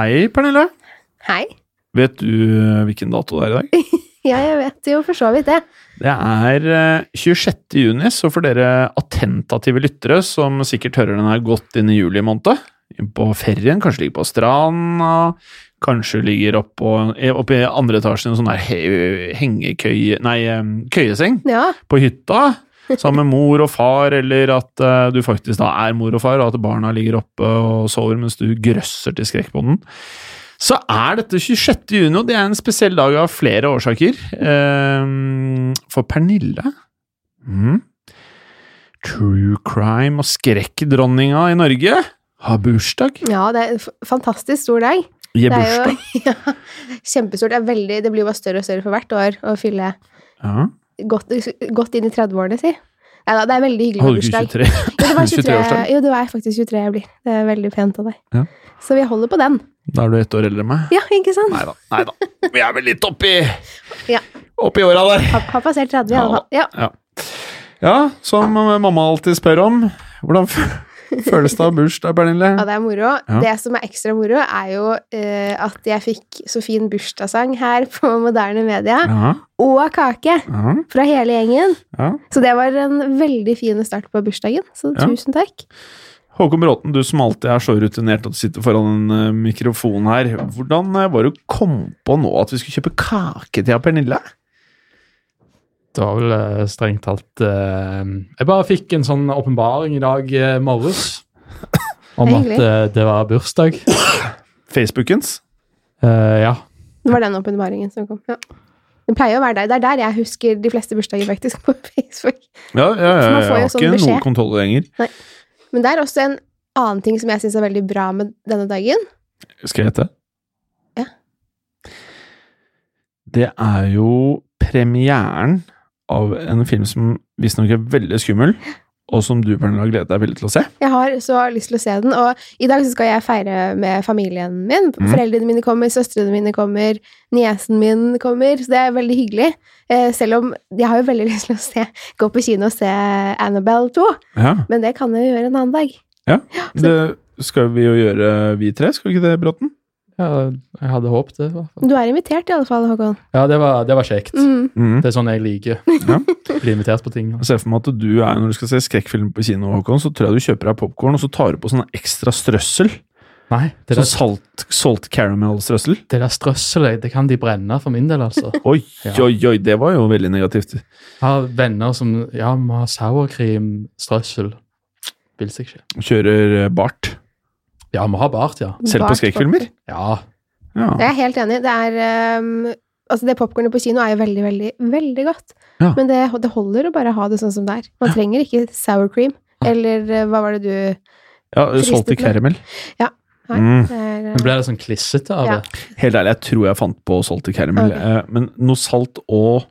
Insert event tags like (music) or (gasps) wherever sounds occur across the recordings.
Hei, Pernille. Hei. Vet du eh, hvilken dato det er i dag? (laughs) Ja, jeg vet jo for så vidt det. Det er eh, 26. juni, så for dere attentative lyttere som sikkert hører den her godt inn i juli måned, på ferien, kanskje ligger på stranda, kanskje ligger oppe opp i andre etasjen i en sånn der hengekøye... Nei, eh, køyeseng Ja. på hytta. Sammen med mor og far, eller at uh, du faktisk da er mor og far, og at barna ligger oppe og sover mens du grøsser til skrekk på den. Så er dette 26. juni, og det er en spesiell dag av flere årsaker. Uh, for Pernille mm, True crime og skrekkdronninga i Norge har bursdag. ja, det er en fantastisk stor dag. Det er jo (laughs) ja, kjempestort. Det, veldig, det blir jo bare større og større for hvert år å fylle Ja. Godt, godt inn i 30-årene, si. Nei da, det er veldig hyggelig med du ikke 23? (laughs) (laughs) Jo, det var 23, 23-årsdag? jo, det var faktisk 23 jeg blir. Det er veldig pent av deg. Ja. Så vi holder på den. Da er du ett år eldre enn meg. Ja, ikke sant? Nei da. Nei da. Vi er vel litt oppi Ja. Oppi åra der. Har, har passert 30 i alle fall. Ja. Ja. ja, som mamma alltid spør om. Hvordan f- føles det å ha bursdag, Pernille? ja, det er moro. Ja. Det som er ekstra moro, er jo uh, at jeg fikk så fin bursdagssang her på Moderne Media, Ja, og kake ja, fra hele gjengen. ja. Så det var en veldig fin start på bursdagen, så tusen takk. Håkon Bråten, du som alltid er så rutinert at du sitter foran en eh, mikrofon her. Hvordan eh, var det du kom på nå at vi skulle kjøpe kake til Pernille? Det var vel eh, strengt talt eh, Jeg bare fikk en sånn åpenbaring i dag eh, morges om at hyggelig. eh, det var bursdag. Facebookens? Eh, ja. Det var den åpenbaringen som kom. Ja. Det pleier å være der. Det er der jeg husker de fleste bursdager, faktisk, på (laughs) Facebook. Ja, ja, ja, man jeg jo har sånn ikke beskjed. noe kontroll lenger. Men det er også en annen ting som jeg syns er veldig bra med denne dagen. Skal jeg hete? Ja. Det er jo premieren av en film som visstnok er veldig skummel, og som du, Pernille, har gledet deg veldig til å se. Jeg har så lyst til å se den, og i dag så skal jeg feire med familien min. Mm. Foreldrene mine kommer, søstrene mine kommer, niesen min kommer, så det er veldig hyggelig. Eh, selv om jeg har jo veldig (laughs) lyst til å se, gå på kino og se Annabelle 2, Ja, men det kan jeg jo gjøre en annen dag. det skal vi jo gjøre, vi tre. Skal vi ikke det, Bråten? Ja, jeg hadde håpet det. Du er invitert i alle fall, Håkon. Ja, det var, det var kjekt. Mm. Mm. Det er sånn jeg liker. (laughs) Ja. Bli invitert på ting. Jeg ser for meg at du er, når du skal se skrekkfilm på kino, Håkon, så tror jeg du kjøper deg popkorn, og så tar du på sånn ekstra strøssel. Nei, det Sånn der, salt, salt caramel-strøssel. det der strøsselet, det kan de brenne for min del, altså. Oi, Ja. oi, oi, det var jo veldig negativt. Jeg har venner som ja, vi har sourcream-strøssel. Vil seg ikke. Kjører eh, bart. Ja, må ha bart, ja. Selv på skrekkfilmer? Ja. Ja. Jeg er helt enig. Det er um, Altså, det popkornet på kino er jo veldig, veldig, veldig godt. Ja. Men det, det holder å bare ha det sånn som det er. Man trenger ikke sour cream. Eller eh, hva var det du ja med. caramel. Ja. Nei, Mm. er, uh, Men ble det sånn klissete av Ja. det? Helt ærlig, jeg tror jeg fant på salty caramel. Okay. Eh, men noe salt og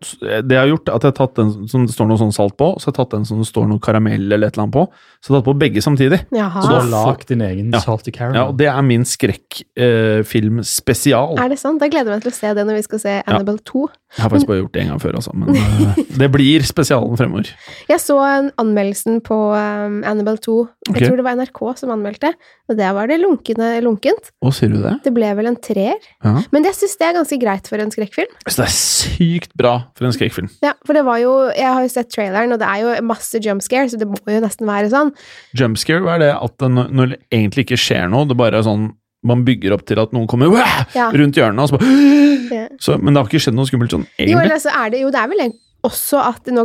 Det jeg har gjort, er at jeg har tatt den som det står noe sånn salt på, så har jeg tatt den som det står noe karamell eller et eller annet på. Så jeg har tatt på begge samtidig. Jaha. Så du har lagd din egen Ja. salty caramel? Ja, og det er min skrekkfilm spesial. Er det sant? Da gleder jeg meg til å se det når vi skal se Annabelle 2. Jeg har faktisk bare gjort det en gang før, altså. Men (laughs) eh, det blir spesialen fremover. Jeg så en anmeldelsen på um, Annabelle 2. Jeg okay. tror det var NRK som anmeldte. Og der var det lunkende, lunkent. Å, sier du det? Det ble vel en treer. Ja. Men jeg syns det er ganske greit for en skrekkfilm. Så det er sykt bra for en skrekkfilm. Ja, for det var jo Jeg har jo sett traileren, og det er jo masse jump scare, så det må jo nesten være sånn. Jumpscare, hva er det at det, når det egentlig ikke skjer noe, det bare er sånn man bygger opp til at noen kommer Ja. rundt hjørnet, og så bare så, Men det har ikke skjedd noe skummelt sånn, egentlig. Jo, altså, er det jo Det er vel også at Nå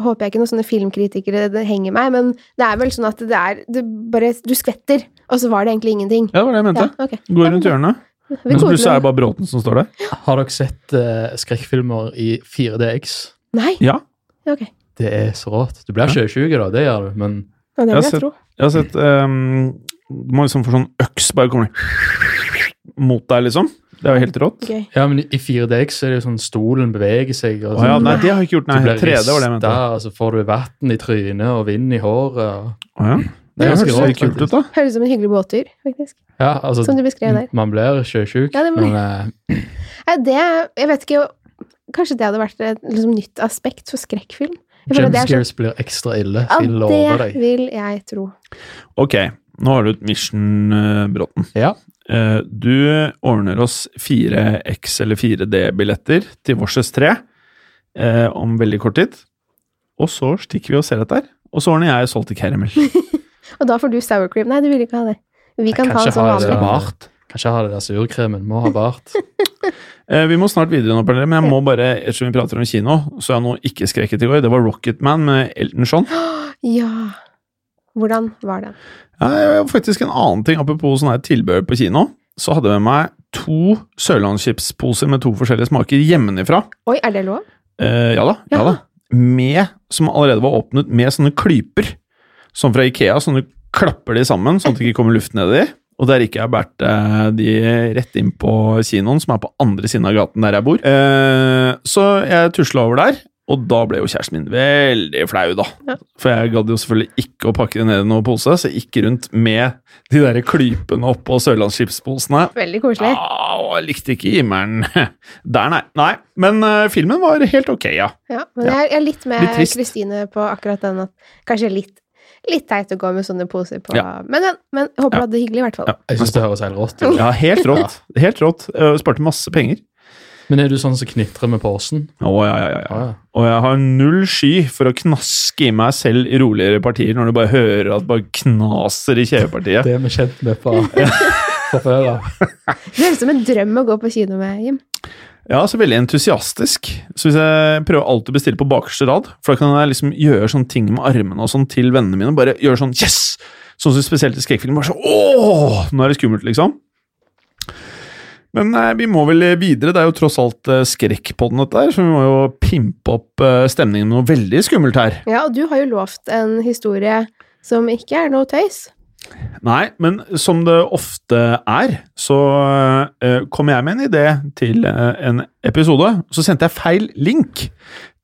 håper jeg ikke noen sånne filmkritikere det henger meg, men det er vel sånn at det er det bare Du skvetter, og så var det egentlig ingenting. Ja, det var det jeg mente. Ja, okay. Går rundt hjørnet. Men plutselig er det bare Bråten som står der. Har dere sett uh, skrekkfilmer i 4DX? Nei? Ja. Okay. Det er så rått. Du blir sjuke, da, det gjør du, men Ja, det Jeg vil jeg sett- tro. Jeg har sett ehm, Du må liksom få sånn øks bare kommer mot deg, liksom. Det er jo helt rått. Okay. Ja, men i 4DX er det jo sånn stolen beveger seg. Og Å ja, sånn, nei, det har jeg ikke gjort. Nei, du blir 3D var det jeg mente. og så får du vann i trynet og vind i håret. Og... Å ja. Det Det høres litt kult ut, da. Høres ut som en hyggelig båttur, faktisk. Ja, altså, Som du beskrev der. Man blir sjøsjuk, Ja, men eh, (clears throat) Nei, det Jeg vet ikke Kanskje det hadde vært et liksom, nytt aspekt for skrekkfilm? Jeg føler jump det er så- blir ekstra ille. Ja, jeg lover det deg. vil jeg tro. Ok, nå har du et mission, eh, Bråten. Ja. Eh, Du ordner oss 4X eller 4D-billetter til Vorses 3 eh, om veldig kort tid. Og så stikker vi og ser etter. Og så ordner jeg salty caramel. (laughs) Og da får du sour cream. Nei, du vil ikke ha det. Vi kan ta en sånn vanlig. bart. Kanskje ha det der surkremen. Må ha bart. (laughs) Eh, Vi må snart videre nå, Pernille, men jeg må bare, ettersom vi prater om kino, så jeg noe ikke skrekket i går. Det var Rocketman med Elton John. (gasps) Ja. Hvordan var den? Eh, faktisk en annen ting, apropos sånn her tilbehør på kino. Så hadde jeg med meg to sørlandschipsposer med to forskjellige smaker hjemmefra. Oi, er det lov? Eh, ja da, ja da. Med, som allerede var åpnet, med sånne klyper. Som fra Ikea, sånn du klapper de sammen, sånn at det ikke kommer luft nedi. Og der ikke jeg har båret eh, de rett inn på kinoen, som er på andre siden av gaten der jeg bor. Eh, så jeg tusla over der, og da ble jo kjæresten min veldig flau, da. For jeg gadd jo selvfølgelig ikke å pakke det ned i noen pose, så jeg gikk rundt med de der klypene oppå sørlandsskipsposene. Veldig koselig. Ja, og jeg likte ikke himmelen (laughs) der, nei. nei. Men uh, filmen var helt ok, ja. Ja, men er- jeg er litt med Kristine på akkurat den at kanskje litt, litt teit å gå med sånne poser på Ja. Men, men, men jeg håper Ja. du hadde det hyggelig, i hvert fall. Jeg syns det høres helt rått ut. Ja, helt rått. (laughs) Helt rått. Sparte masse penger. Men er du sånn som knitrer med posen? Å, ja, ja, ja, ja. Ja, ja. Og jeg har null sky for å knaske i meg selv i roligere partier når du bare hører at det bare knaser i kjevepartiet. Det er vi kjent med fra, fra før av. Det høres ut som en drøm å gå på kino med, Jim. Ja, så veldig entusiastisk. Så hvis jeg prøver alltid å bestille på bakerste rad, for da kan jeg liksom gjøre sånne ting med armene og sånn til vennene mine, bare gjøre sånn yes! Sånn som spesielt i skrekkfilm, bare sånn ååå! Nå er det skummelt, liksom. Men nei, vi må vel videre, det er jo tross alt skrekk på den, dette her, så vi må jo pimpe opp eh, stemningen med noe veldig skummelt her. Ja, og du har jo lovt en historie som ikke er noe tøys. Nei, men som det ofte er, så uh, kom jeg med en idé til uh, en episode. Så sendte jeg feil link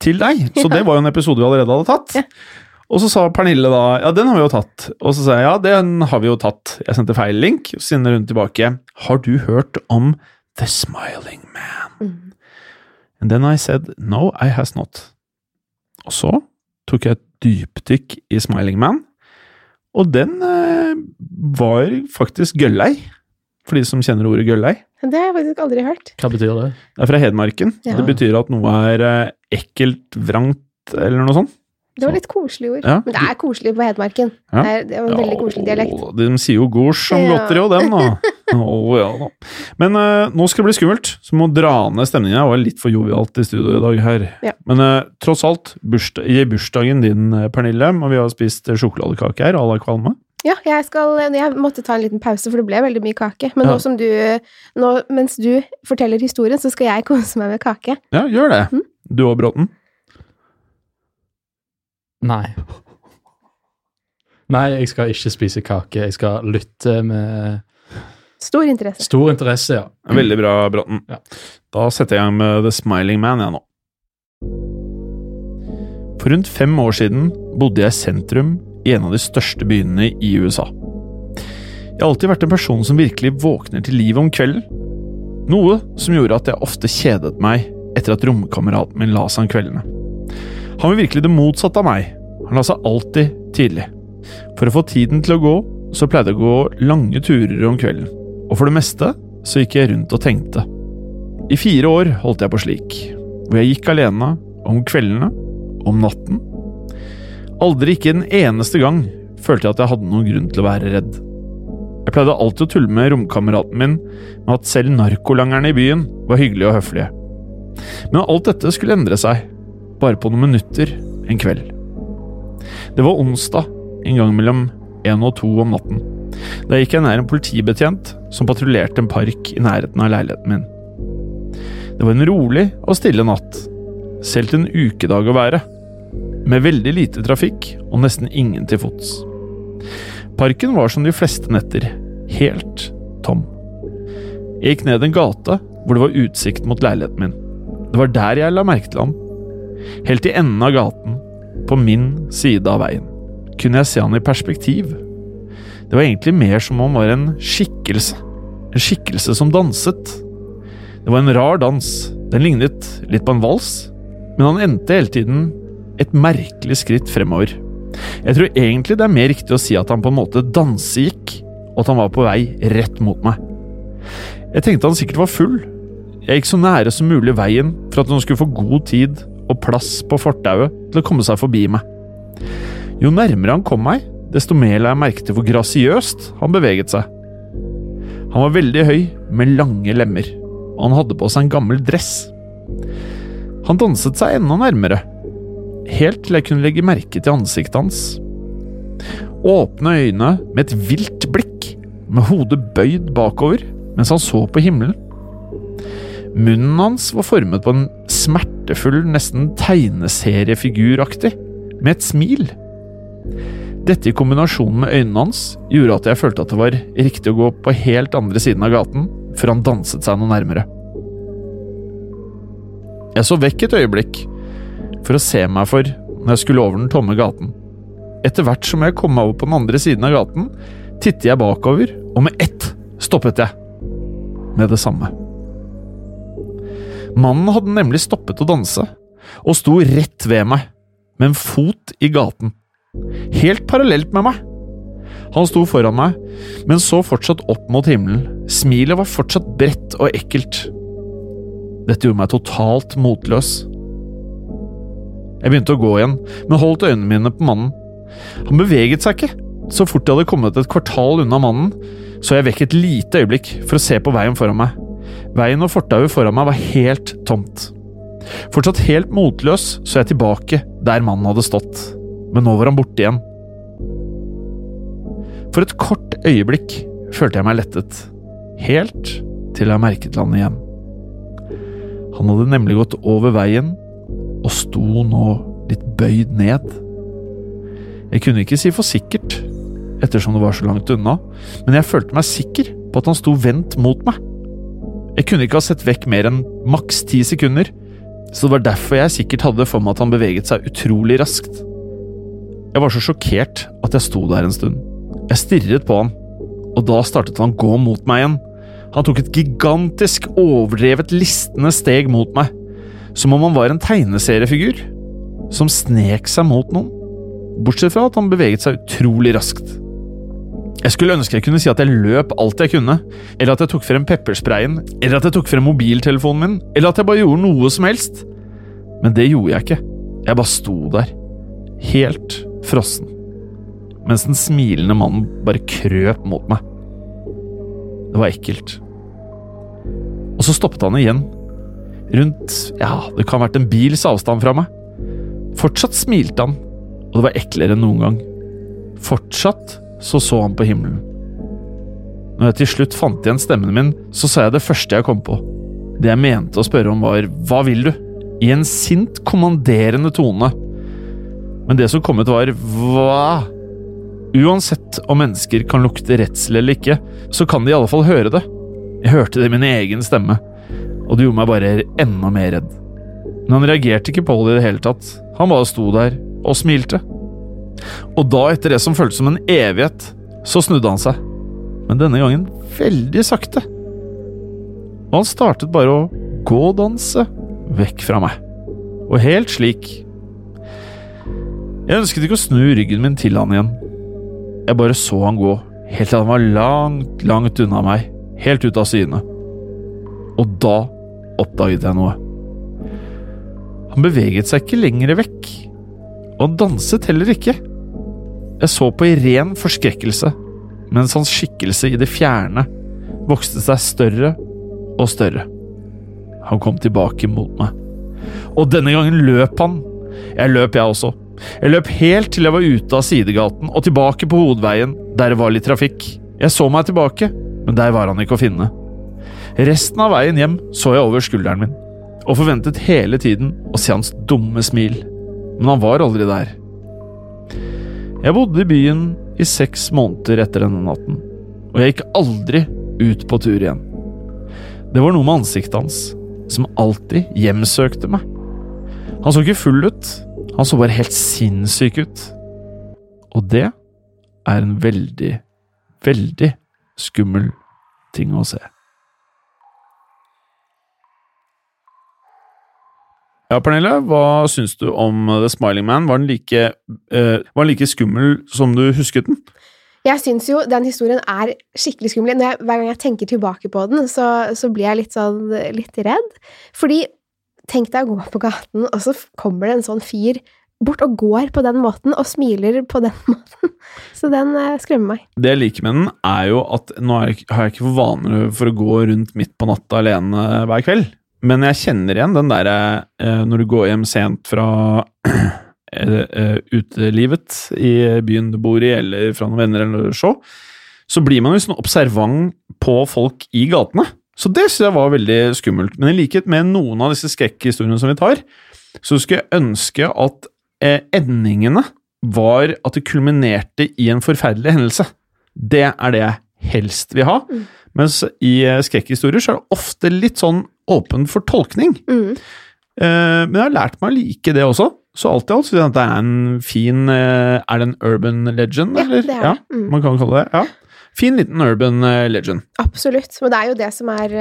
til deg, så det var jo en episode vi allerede hadde tatt. Og så sa Pernille da ja, den har vi jo tatt. Og så sa jeg ja, den har vi jo tatt. Jeg sendte feil link, så sender hun tilbake. Har du hørt om The Smiling Man? And then I said no, I has not. Og så tok jeg et dypdykk i Smiling Man. Og den eh, var faktisk gøllei, for de som kjenner ordet gøllei. Det har jeg faktisk aldri hørt. Hva betyr det? Det er fra Hedmarken. Ja. Det betyr at noe er eh, ekkelt, vrangt, eller noe sånt. Det var litt koselig ord. Ja. Men det er koselig på Hedmarken. Ja. Det, er, det er en veldig koselig dialekt. De sier jo gors om godteri og den, da. (laughs) oh, ja, da. Men uh, nå skal det bli skummelt, så vi må dra ned stemningen. Det var litt for jovialt i studio i dag her. Men uh, tross alt, bursdag, i bursdagen din, eh, Pernille, og vi har spist sjokoladekake her, à la kvalme. Ja, jeg, skal, jeg måtte ta en liten pause, for det ble veldig mye kake. Men Ja. nå som du nå, Mens du forteller historien, så skal jeg kose meg med kake. Ja, gjør det. Mm. Du og Bråten? Nei. Nei, jeg skal ikke spise kake. Jeg skal lytte med Stor interesse. stor interesse, ja. Veldig bra, Bråten. Ja. Da setter jeg i gang med The Smiling Man, jeg nå. For rundt fem år siden bodde jeg i sentrum i en av de største byene i USA. Jeg har alltid vært en person som virkelig våkner til liv om kvelden. Noe som gjorde at jeg ofte kjedet meg etter at romkameraten min la seg om kveldene. Han var virkelig det motsatte av meg. Han la seg alltid tidlig. For å få tiden til å gå, så pleide jeg å gå lange turer om kvelden. Og for det meste så gikk jeg rundt og tenkte. I fire år holdt jeg på slik, hvor jeg gikk alene, om kveldene, om natten. Aldri ikke en eneste gang følte jeg at jeg hadde noen grunn til å være redd. Jeg pleide alltid å tulle med romkameraten min med at selv narkolangerne i byen var hyggelige og høflige. Men alt dette skulle endre seg, bare på noen minutter en kveld. Det var onsdag, en gang mellom én og to om natten. Da gikk jeg nær en politibetjent som patruljerte en park i nærheten av leiligheten min. Det var en rolig og stille natt, selv til en ukedag å være, med veldig lite trafikk og nesten ingen til fots. Parken var som de fleste netter, helt tom. Jeg gikk ned en gate hvor det var utsikt mot leiligheten min. Det var der jeg la merke til ham. Helt i enden av gaten, på min side av veien, kunne jeg se han i perspektiv. Det var egentlig mer som om han var en skikkelse. En skikkelse som danset. Det var en rar dans. Den lignet litt på en vals, men han endte hele tiden et merkelig skritt fremover. Jeg tror egentlig det er mer riktig å si at han på en måte dansegikk, og at han var på vei rett mot meg. Jeg tenkte han sikkert var full. Jeg gikk så nære som mulig veien for at han skulle få god tid og plass på fortauet til å komme seg forbi meg. Jo nærmere han kom meg, desto mer la jeg merke til hvor grasiøst han beveget seg. Han var veldig høy, med lange lemmer, og han hadde på seg en gammel dress. Han danset seg enda nærmere, helt til jeg kunne legge merke til ansiktet hans. Åpne øyne med et vilt blikk, med hodet bøyd bakover mens han så på himmelen. Munnen hans var formet på en smertefull, nesten tegneseriefiguraktig, med et smil. Dette i kombinasjon med øynene hans gjorde at jeg følte at det var riktig å gå på helt andre siden av gaten før han danset seg noe nærmere. Jeg så vekk et øyeblikk for å se meg for når jeg skulle over den tomme gaten. Etter hvert som jeg kom meg over på den andre siden av gaten, tittet jeg bakover, og med ett stoppet jeg. Med det samme. Mannen hadde nemlig stoppet å danse, og sto rett ved meg, med en fot i gaten. Helt parallelt med meg. Han sto foran meg, men så fortsatt opp mot himmelen. Smilet var fortsatt bredt og ekkelt. Dette gjorde meg totalt motløs. Jeg begynte å gå igjen, men holdt øynene mine på mannen. Han beveget seg ikke. Så fort jeg hadde kommet et kvartal unna mannen, så jeg vekk et lite øyeblikk for å se på veien foran meg. Veien og fortauet foran meg var helt tomt. Fortsatt helt motløs så jeg tilbake der mannen hadde stått, men nå var han borte igjen. For et kort øyeblikk følte jeg meg lettet, helt til jeg merket han igjen. Han hadde nemlig gått over veien og sto nå litt bøyd ned. Jeg kunne ikke si for sikkert, ettersom det var så langt unna, men jeg følte meg sikker på at han sto vendt mot meg. Jeg kunne ikke ha sett vekk mer enn maks ti sekunder, så det var derfor jeg sikkert hadde for meg at han beveget seg utrolig raskt. Jeg var så sjokkert at jeg sto der en stund. Jeg stirret på han, og da startet han å gå mot meg igjen. Han tok et gigantisk, overdrevet listende steg mot meg, som om han var en tegneseriefigur som snek seg mot noen, bortsett fra at han beveget seg utrolig raskt. Jeg skulle ønske jeg kunne si at jeg løp alt jeg kunne, eller at jeg tok frem peppersprayen, eller at jeg tok frem mobiltelefonen min, eller at jeg bare gjorde noe som helst. Men det gjorde jeg ikke. Jeg bare sto der, helt frossen, mens den smilende mannen bare krøp mot meg. Det var ekkelt. Og så stoppet han igjen, rundt, ja, det kan ha vært en bils avstand fra meg. Fortsatt smilte han, og det var eklere enn noen gang. Fortsatt så så han på himmelen. Når jeg til slutt fant igjen stemmen min, så sa jeg det første jeg kom på. Det jeg mente å spørre om, var hva vil du? I en sint, kommanderende tone. Men det som kom ut, var hva? Uansett om mennesker kan lukte redsel eller ikke, så kan de i alle fall høre det. Jeg hørte det i min egen stemme, og det gjorde meg bare enda mer redd. Men han reagerte ikke på det i det hele tatt. Han bare sto der og smilte. Og da, etter det som føltes som en evighet, så snudde han seg. Men denne gangen veldig sakte. Og han startet bare å gå-danse vekk fra meg. Og helt slik. Jeg ønsket ikke å snu ryggen min til han igjen. Jeg bare så han gå, helt til han var langt, langt unna meg, helt ut av syne. Og da oppdaget jeg noe. Han beveget seg ikke lenger vekk, og han danset heller ikke. Jeg så på i ren forskrekkelse, mens hans skikkelse i det fjerne vokste seg større og større. Han kom tilbake mot meg. Og denne gangen løp han. Jeg løp, jeg også. Jeg løp helt til jeg var ute av sidegaten og tilbake på hovedveien, der det var litt trafikk. Jeg så meg tilbake, men der var han ikke å finne. Resten av veien hjem så jeg over skulderen min, og forventet hele tiden å se hans dumme smil, men han var aldri der. Jeg bodde i byen i seks måneder etter denne natten, og jeg gikk aldri ut på tur igjen. Det var noe med ansiktet hans som alltid hjemsøkte meg. Han så ikke full ut, han så bare helt sinnssyk ut. Og det er en veldig, veldig skummel ting å se. Ja, Pernille, hva syns du om The Smiling Man? Var den like, uh, var den like skummel som du husket den? Jeg syns jo den historien er skikkelig skummel. Jeg, hver gang jeg tenker tilbake på den, så, så blir jeg litt sånn litt redd. Fordi tenk deg å gå på gaten, og så kommer det en sånn fyr bort og går på den måten, og smiler på den (laughs) måten. Så den eh, skremmer meg. Det jeg liker med den, er jo at nå har jeg ikke for vane for å gå rundt midt på natta alene hver kveld. Men jeg kjenner igjen den derre eh, når du går hjem sent fra uh, (clears throat) utelivet i byen du bor i, eller fra noen venner eller så, så blir man jo sånn observant på folk i gatene. Så det synes jeg var veldig skummelt. Men i likhet med noen av disse skrekkhistoriene som vi tar, så skulle jeg ønske at eh, endingene var at det kulminerte i en forferdelig hendelse. Det er det jeg helst vil ha. Mm. Mens i eh, skrekkhistorier så er det ofte litt sånn åpen for tolkning. Mm. Eh, men jeg har lært meg å like det også. Så alt i alt syns jeg at det er en fin eh, Er det en urban legend, ja, eller? Det er ja, det. Mm. Man kan kalle det ja. Fin liten urban eh, legend. Absolutt. Men det er jo det som er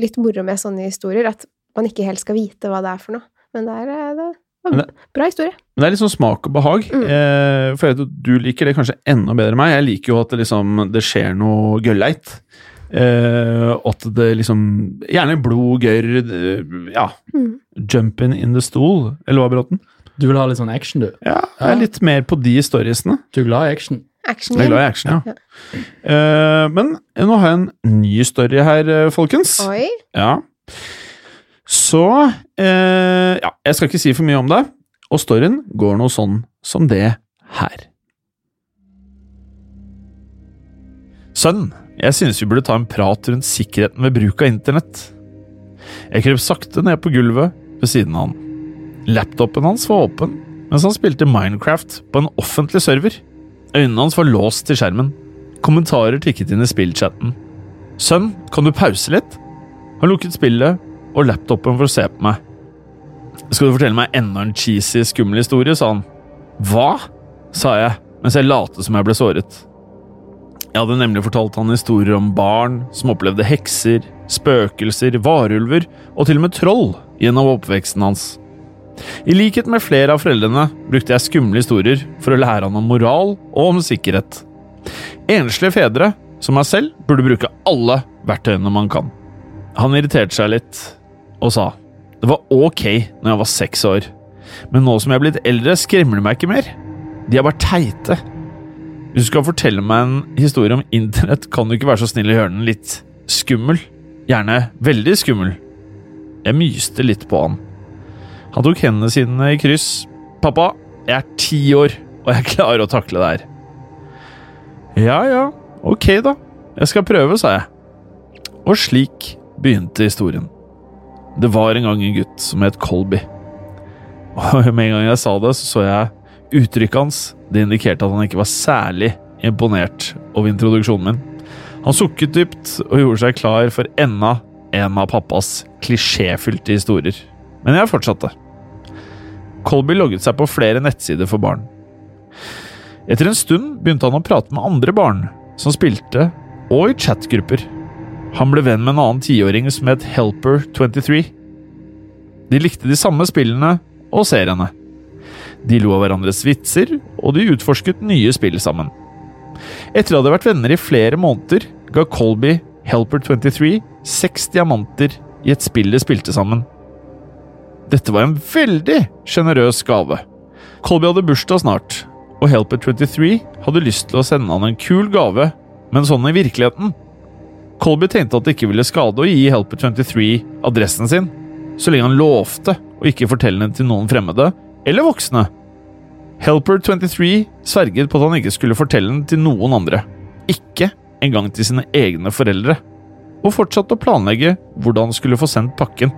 litt moro med sånne historier, at man ikke helt skal vite hva det er for noe. Men det er, det det, bra historie. Men det er sånn smak og behag. Mm. Eh, for jeg vet at du liker det kanskje enda bedre enn meg. Jeg liker jo at det liksom det skjer noe gølleit. Uh, at det liksom Gjerne blod, gørr, ja. Mm. Jumping in the stool, eller hva, Bråten? Du vil ha litt sånn action, du? Ja, jeg er litt mer på de storiesene. Du er glad i action? action jeg er glad i action, ja. ja. Uh, men nå har jeg en ny story her, folkens. Oi. Ja. Så uh, Ja, jeg skal ikke si for mye om det. Og storyen går noe sånn som det her. Sønn, jeg synes vi burde ta en prat rundt sikkerheten ved bruk av internett. Jeg krøp sakte ned på gulvet ved siden av han. Laptopen hans var åpen mens han spilte Minecraft på en offentlig server. Øynene hans var låst til skjermen. Kommentarer tikket inn i spillchatten. Sønn, kan du pause litt? Han lukket spillet og laptopen for å se på meg. Skal du fortelle meg enda en cheesy, skummel historie, sa han. Hva? sa jeg mens jeg lot som jeg ble såret. Jeg hadde nemlig fortalt han historier om barn som opplevde hekser, spøkelser, varulver og til og med troll gjennom oppveksten hans. I likhet med flere av foreldrene brukte jeg skumle historier for å lære han om moral og om sikkerhet. Enslige fedre, som meg selv, burde bruke alle verktøyene man kan. Han irriterte seg litt og sa det var ok når jeg var seks år, men nå som jeg er blitt eldre, skremmer det meg ikke mer. De er bare teite. Hvis du skal fortelle meg en historie om internett, kan du ikke være så snill å gjøre den litt skummel. Gjerne veldig skummel. Jeg myste litt på han. Han tok hendene sine i kryss. 'Pappa, jeg er ti år, og jeg klarer å takle det her.' Ja ja, ok da. Jeg skal prøve, sa jeg. Og slik begynte historien. Det var en gang en gutt som het Colby. Og med en gang jeg sa det, så så jeg uttrykket hans. Det indikerte at han ikke var særlig imponert over introduksjonen min. Han sukket dypt og gjorde seg klar for enda en av pappas klisjéfylte historier. Men jeg fortsatte. Colby logget seg på flere nettsider for barn. Etter en stund begynte han å prate med andre barn som spilte, og i chatgrupper. Han ble venn med en annen tiåring som het Helper23. De likte de samme spillene og seriene. De lo av hverandres vitser, og de utforsket nye spill sammen. Etter å ha vært venner i flere måneder, ga Colby Helper23 seks diamanter i et spill de spilte sammen. Dette var en veldig sjenerøs gave. Colby hadde bursdag snart, og Helper23 hadde lyst til å sende han en kul gave, men sånn i virkeligheten. Colby tenkte at det ikke ville skade å gi Helper23 adressen sin, så lenge han lovte å ikke fortelle den til noen fremmede eller voksne. Helper23 sverget på at han ikke skulle fortelle den til noen andre, ikke engang til sine egne foreldre, og fortsatte å planlegge hvordan han skulle få sendt pakken.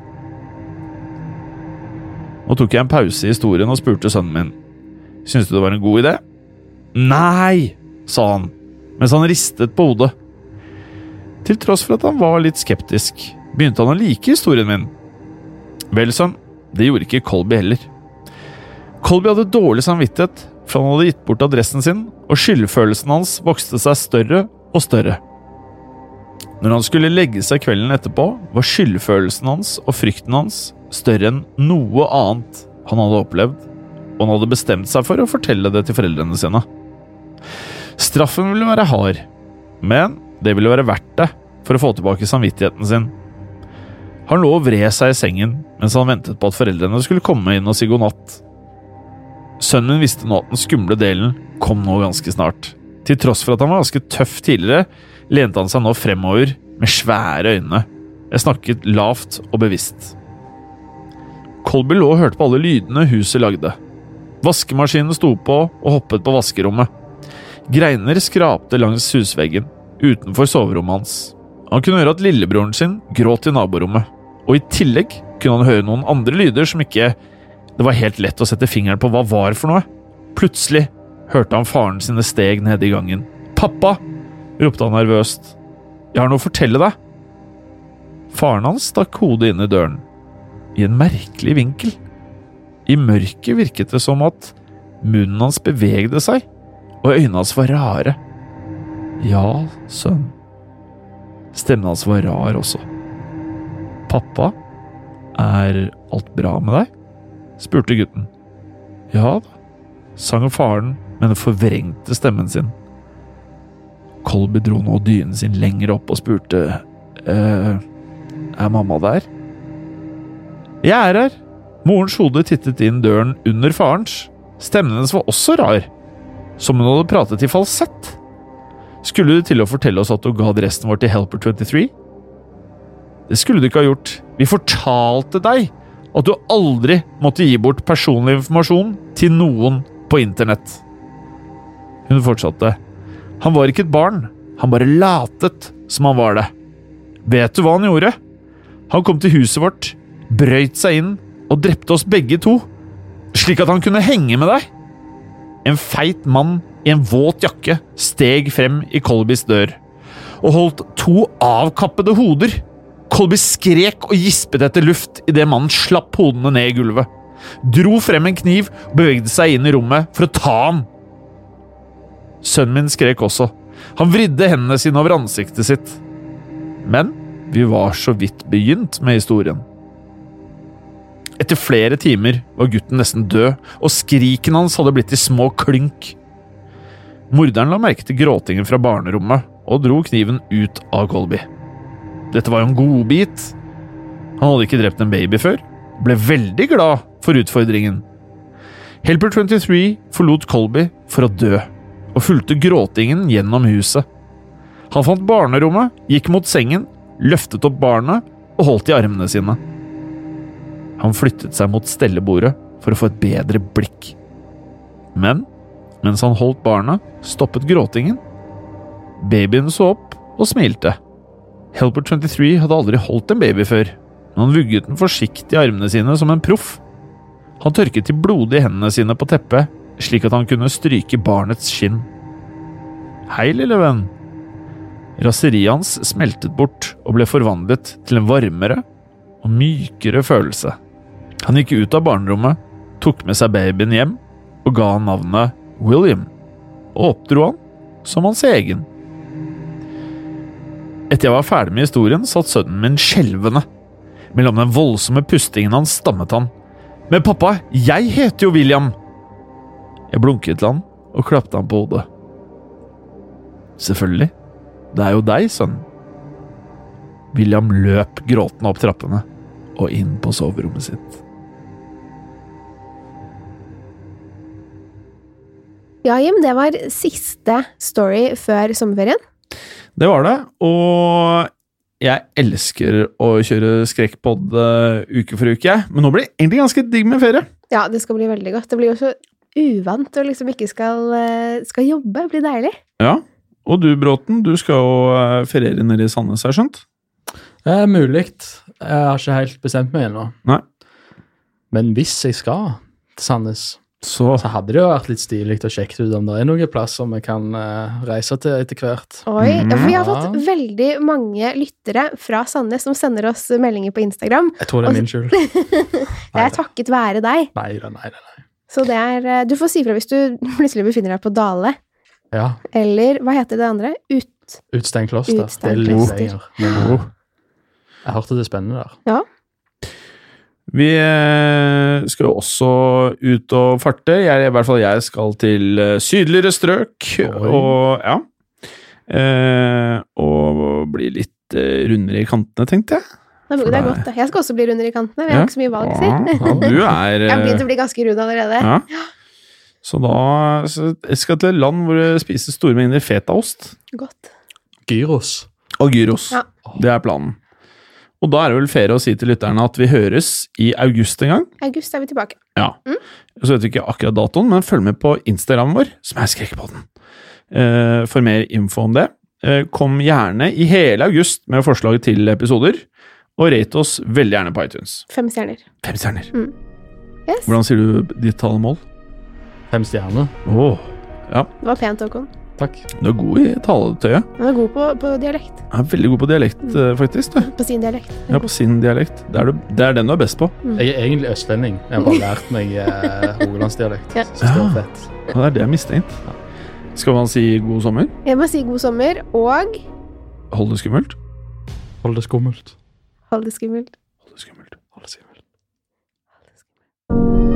Nå tok jeg en pause i historien og spurte sønnen min. Syns du det var en god idé? Nei, sa han, mens han ristet på hodet. Til tross for at han var litt skeptisk, begynte han å like historien min. Vel, sønn, det gjorde ikke Colby heller. Colby hadde dårlig samvittighet, for han hadde gitt bort adressen sin, og skyldfølelsen hans vokste seg større og større. Når han skulle legge seg kvelden etterpå, var skyldfølelsen hans og frykten hans større enn noe annet han hadde opplevd, og han hadde bestemt seg for å fortelle det til foreldrene sine. Straffen ville være hard, men det ville være verdt det for å få tilbake samvittigheten sin. Han lå og vred seg i sengen mens han ventet på at foreldrene skulle komme inn og si god natt. Sønnen min visste nå at den skumle delen kom nå ganske snart. Til tross for at han var ganske tøff tidligere, lente han seg nå fremover med svære øyne. Jeg snakket lavt og bevisst. Colby lå og hørte på alle lydene huset lagde. Vaskemaskinen sto på og hoppet på vaskerommet. Greiner skrapte langs husveggen, utenfor soverommet hans. Han kunne høre at lillebroren sin gråt i naborommet, og i tillegg kunne han høre noen andre lyder som ikke det var helt lett å sette fingeren på hva var for noe. Plutselig hørte han faren sine steg nede i gangen. Pappa! ropte han nervøst. Jeg har noe å fortelle deg. Faren hans stakk hodet inn i døren, i en merkelig vinkel. I mørket virket det som at munnen hans bevegde seg, og øynene hans var rare. Ja, sønn. Stemmen hans var rar også. Pappa, er alt bra med deg? Spurte gutten. Ja da, sang faren med den forvrengte stemmen sin. Colby dro nå dynen sin lenger opp og spurte eh, Er mamma der? Jeg er her. Morens hode tittet inn døren under farens. Stemmen hennes var også rar, som hun hadde pratet i falsett. Skulle du til å fortelle oss at du ga adressen vår til Helper23? Det skulle du ikke ha gjort. Vi fortalte deg at du aldri måtte gi bort personlig informasjon til noen på internett. Hun fortsatte. Han var ikke et barn, han bare latet som han var det. Vet du hva han gjorde? Han kom til huset vårt, brøyt seg inn og drepte oss begge to, slik at han kunne henge med deg. En feit mann i en våt jakke steg frem i Colbys dør og holdt to avkappede hoder Colby skrek og gispet etter luft idet mannen slapp hodene ned i gulvet. Dro frem en kniv og bevegde seg inn i rommet for å ta ham. Sønnen min skrek også. Han vridde hendene sine over ansiktet sitt. Men vi var så vidt begynt med historien. Etter flere timer var gutten nesten død, og skriken hans hadde blitt til små klynk. Morderen la merke til gråtingen fra barnerommet og dro kniven ut av Colby. Dette var jo en godbit. Han hadde ikke drept en baby før. Ble veldig glad for utfordringen. Helper 23 forlot Colby for å dø, og fulgte gråtingen gjennom huset. Han fant barnerommet, gikk mot sengen, løftet opp barnet og holdt i armene sine. Han flyttet seg mot stellebordet for å få et bedre blikk. Men mens han holdt barnet, stoppet gråtingen, Babyen så opp og smilte. Helper 23 hadde aldri holdt en baby før, men han vugget den forsiktig i armene sine som en proff. Han tørket de blodige hendene sine på teppet, slik at han kunne stryke barnets skinn. Hei, lille venn. Raseriet hans smeltet bort og ble forvandlet til en varmere og mykere følelse. Han gikk ut av barnerommet, tok med seg babyen hjem og ga han navnet William, og oppdro han som hans egen. Etter jeg var ferdig med historien, satt sønnen min skjelvende. Mellom den voldsomme pustingen hans stammet han. Men pappa, jeg heter jo William! Jeg blunket til han og klapte han på hodet. Selvfølgelig. Det er jo deg, sønn. William løp gråtende opp trappene og inn på soverommet sitt. Ja, Jim, det var siste story før sommerferien. Det var det, og jeg elsker å kjøre skrekkpod uh, uke for uke, men nå blir det egentlig ganske digg med ferie. Ja, det skal bli veldig godt. Det blir jo så uvant å liksom ikke skal, eh, skal jobbe. Det blir deilig. Ja, og du Bråten, du skal jo uh, feriere nede i Sandnes, har jeg skjønt? Det er mulig. Jeg har ikke helt bestemt meg ennå. Men hvis jeg skal til Sandnes, så, så hadde det jo vært litt stilig å sjekke ut om det er noen plasser vi kan uh, reise til etter hvert. Oi, ja, for Vi har fått veldig mange lyttere fra Sandnes som sender oss meldinger på Instagram. Jeg tror det er min skyld. (laughs) Det er takket være deg. Nei da, nei da. Nei. Så det er eh, Du får si fra hvis du (laughs) plutselig befinner deg på Dale. Ja. Eller hva heter det andre? Ut... Utstein kloster. Det er litt lenger. Jeg hørte det er spennende der. Ja. Vi eh, skal jo også ut og farte. Jeg, I hvert fall jeg skal til eh, sydligere strøk. Oi. Og ja. Eh, og bli litt eh, rundere i kantene, tenkte jeg. Det For er godt, da, Jeg skal også bli rundere i kantene. Vi Ja. har ikke så mye valg, si. Ja, ja, du (laughs) er Jeg har begynt å bli ganske rund allerede. ja. Så da så jeg skal til et land hvor det spises store mengder fetaost. Godt. Gyros. Og gyros. Ja. Det er planen. Og da er det vel fair å si til lytterne at vi høres i august en gang. August er vi tilbake. Ja. Så vet vi ikke akkurat datoen, men følg med på Instagramen vår, som er Skrekkpodden, eh, for mer info om det. Eh, kom gjerne i hele august med forslag til episoder, og rate oss veldig gjerne på iTunes. Fem stjerner. Fem stjerner. Mm. Yes. Hvordan sier du ditt talemål? Fem stjerner. Åh, ja. Det var pent, Håkon. Takk. Du er god i taletøyet. Han er god på, på dialekt. Du er veldig god på dialekt, mm. faktisk. Du. På sin dialekt. Ja, på sin dialekt. Det er, du, det er den du er best på. Jeg er egentlig østlending. Jeg har bare lært meg eh, rogalandsdialekt. Ja. Synes det var fett. Ja, det er det jeg mistenkt. Skal man si god sommer? Jeg må si god sommer, og Hold det skummelt. Hold det skummelt? Hold det skummelt. hold det skummelt. Hold det skummelt. Hold det skummelt.